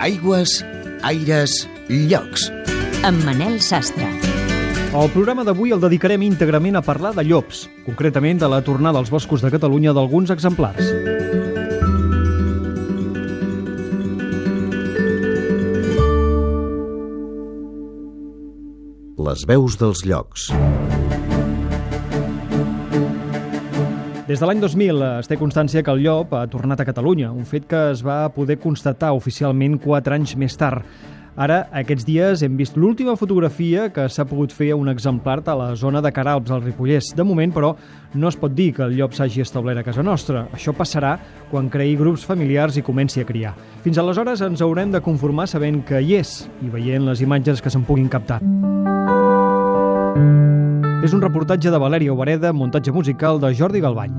Aigües, aires, llocs. Amb Manel Sastre. El programa d'avui el dedicarem íntegrament a parlar de llops, concretament de la tornada als boscos de Catalunya d'alguns exemplars. Les veus dels llocs. Des de l'any 2000 es té constància que el llop ha tornat a Catalunya, un fet que es va poder constatar oficialment quatre anys més tard. Ara, aquests dies, hem vist l'última fotografia que s'ha pogut fer a un exemplar a la zona de Caralps, al Ripollès. De moment, però, no es pot dir que el llop s'hagi establert a casa nostra. Això passarà quan creï grups familiars i comenci a criar. Fins aleshores ens haurem de conformar sabent que hi és i veient les imatges que se'n puguin captar. És un reportatge de Valèria Obereda, muntatge musical de Jordi Galbany.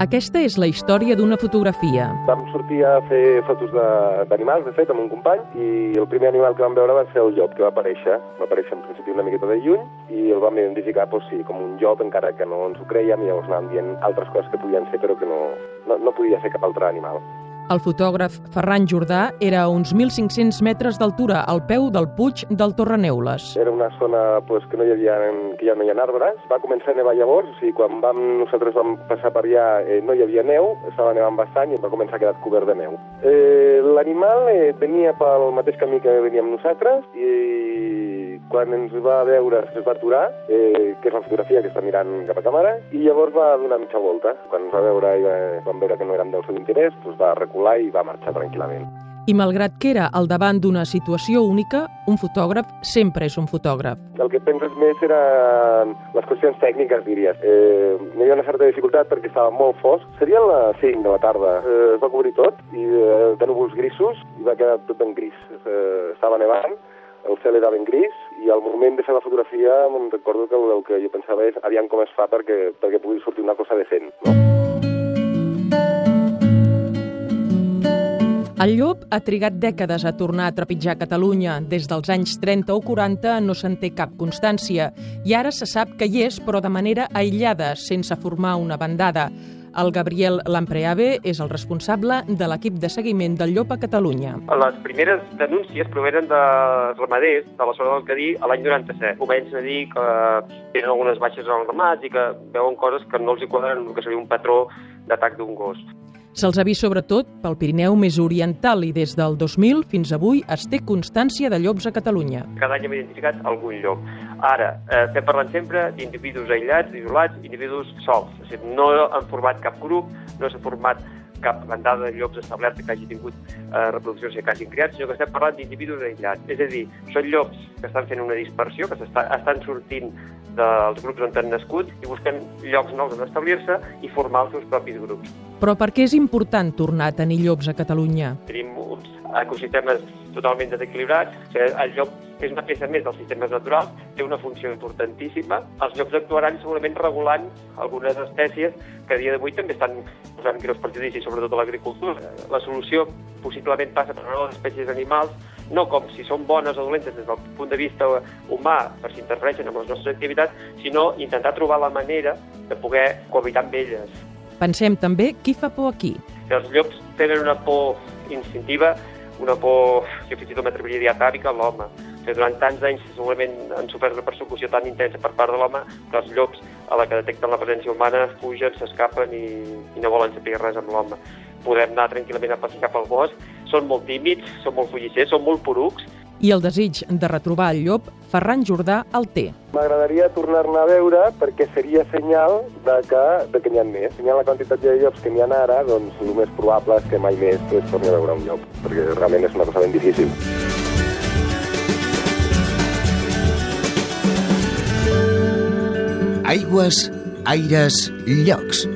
Aquesta és la història d'una fotografia. Vam sortir a fer fotos de- d'animals, de, fet, amb un company, i el primer animal que vam veure va ser el llop, que va aparèixer. Va aparèixer en principi una miqueta de lluny, i el vam identificar, doncs sí, com un llop, encara que no ens ho creiem, i llavors anàvem dient altres coses que podien ser, però que no, no, no podia ser cap altre animal. El fotògraf Ferran Jordà era a uns 1.500 metres d'altura, al peu del puig del Torreneules. Era una zona pues, que, no hi havia, que ja no hi ha arbres. Va començar a nevar llavors, sigui, quan vam, nosaltres vam passar per allà eh, no hi havia neu, estava nevant bastant i va començar a quedar cobert de neu. Eh, L'animal eh, venia pel mateix camí que veníem nosaltres i quan ens va veure es va aturar, eh, que és la fotografia que està mirant cap a càmera, i llavors va donar mitja volta. Quan ens va veure i va, vam veure que no érem del seu interès, doncs va recular i va marxar tranquil·lament. I malgrat que era al davant d'una situació única, un fotògraf sempre és un fotògraf. El que penses més eren les qüestions tècniques, diries. Eh, hi havia una certa dificultat perquè estava molt fosc. Serien les 5 de la tarda. Eh, es va cobrir tot i eh, de núvols grisos i va quedar tot en gris. Eh, estava nevant, el cel era ben gris i al moment de fer la fotografia em recordo que el, que jo pensava és aviam com es fa perquè, perquè pugui sortir una cosa decent. No? El llop ha trigat dècades a tornar a trepitjar Catalunya. Des dels anys 30 o 40 no se'n té cap constància. I ara se sap que hi és, però de manera aïllada, sense formar una bandada. El Gabriel Lampreave és el responsable de l'equip de seguiment del llop a Catalunya. Les primeres denúncies provenen de ramaders de la zona del Cadí a l'any 97. Comencen a dir que tenen algunes baixes en els ramats i que veuen coses que no els hi quadren el que seria un patró d'atac d'un gos. Se'ls ha vist sobretot pel Pirineu més oriental i des del 2000 fins avui es té constància de llops a Catalunya. Cada any hem identificat algun llop. Ara, eh, estem parlant sempre d'individus aïllats, isolats, individus sols. És dir, no han format cap grup, no s'ha format cap bandada de llops establerta que hagi tingut eh, reproduccions i que hagin criat, sinó que estem parlant d'individus aïllats. És a dir, són llops que estan fent una dispersió, que s'està- estan sortint dels grups on han nascut i busquen llocs nous on establir-se i formar els seus propis grups. Però per què és important tornar a tenir llops a Catalunya? Tenim uns ecosistemes totalment desequilibrats, o sigui, el llop és una peça més dels sistemes naturals, té una funció importantíssima. Els llops actuaran segurament regulant algunes espècies que a dia d'avui també estan posant greus perjudicis, sobretot a l'agricultura. La solució possiblement passa per les espècies animals no com si són bones o dolentes des del punt de vista humà per si interfereixen amb les nostres activitats, sinó intentar trobar la manera de poder cohabitar amb elles. Pensem també qui fa por aquí. Els llops tenen una por instintiva, una por, jo fins i tot m'atreviria a dir atàvica, l'home. Sigui, durant tants anys segurament han sofert una persecució tan intensa per part de l'home que els llops, a la que detecten la presència humana, fugen, s'escapen i, i no volen saber res amb l'home. Podem anar tranquil·lament a passejar pel bosc, són molt tímids, són molt fullissers, són molt porucs, I el desig de retrobar el llop, Ferran Jordà el té. M'agradaria tornar-ne a veure perquè seria senyal de que, de que n'hi ha més. Si n'hi ha la quantitat de llops que n'hi ha ara, doncs el més probable és que mai més es torni a veure un llop, perquè realment és una cosa ben difícil. Aigües, aires, llocs.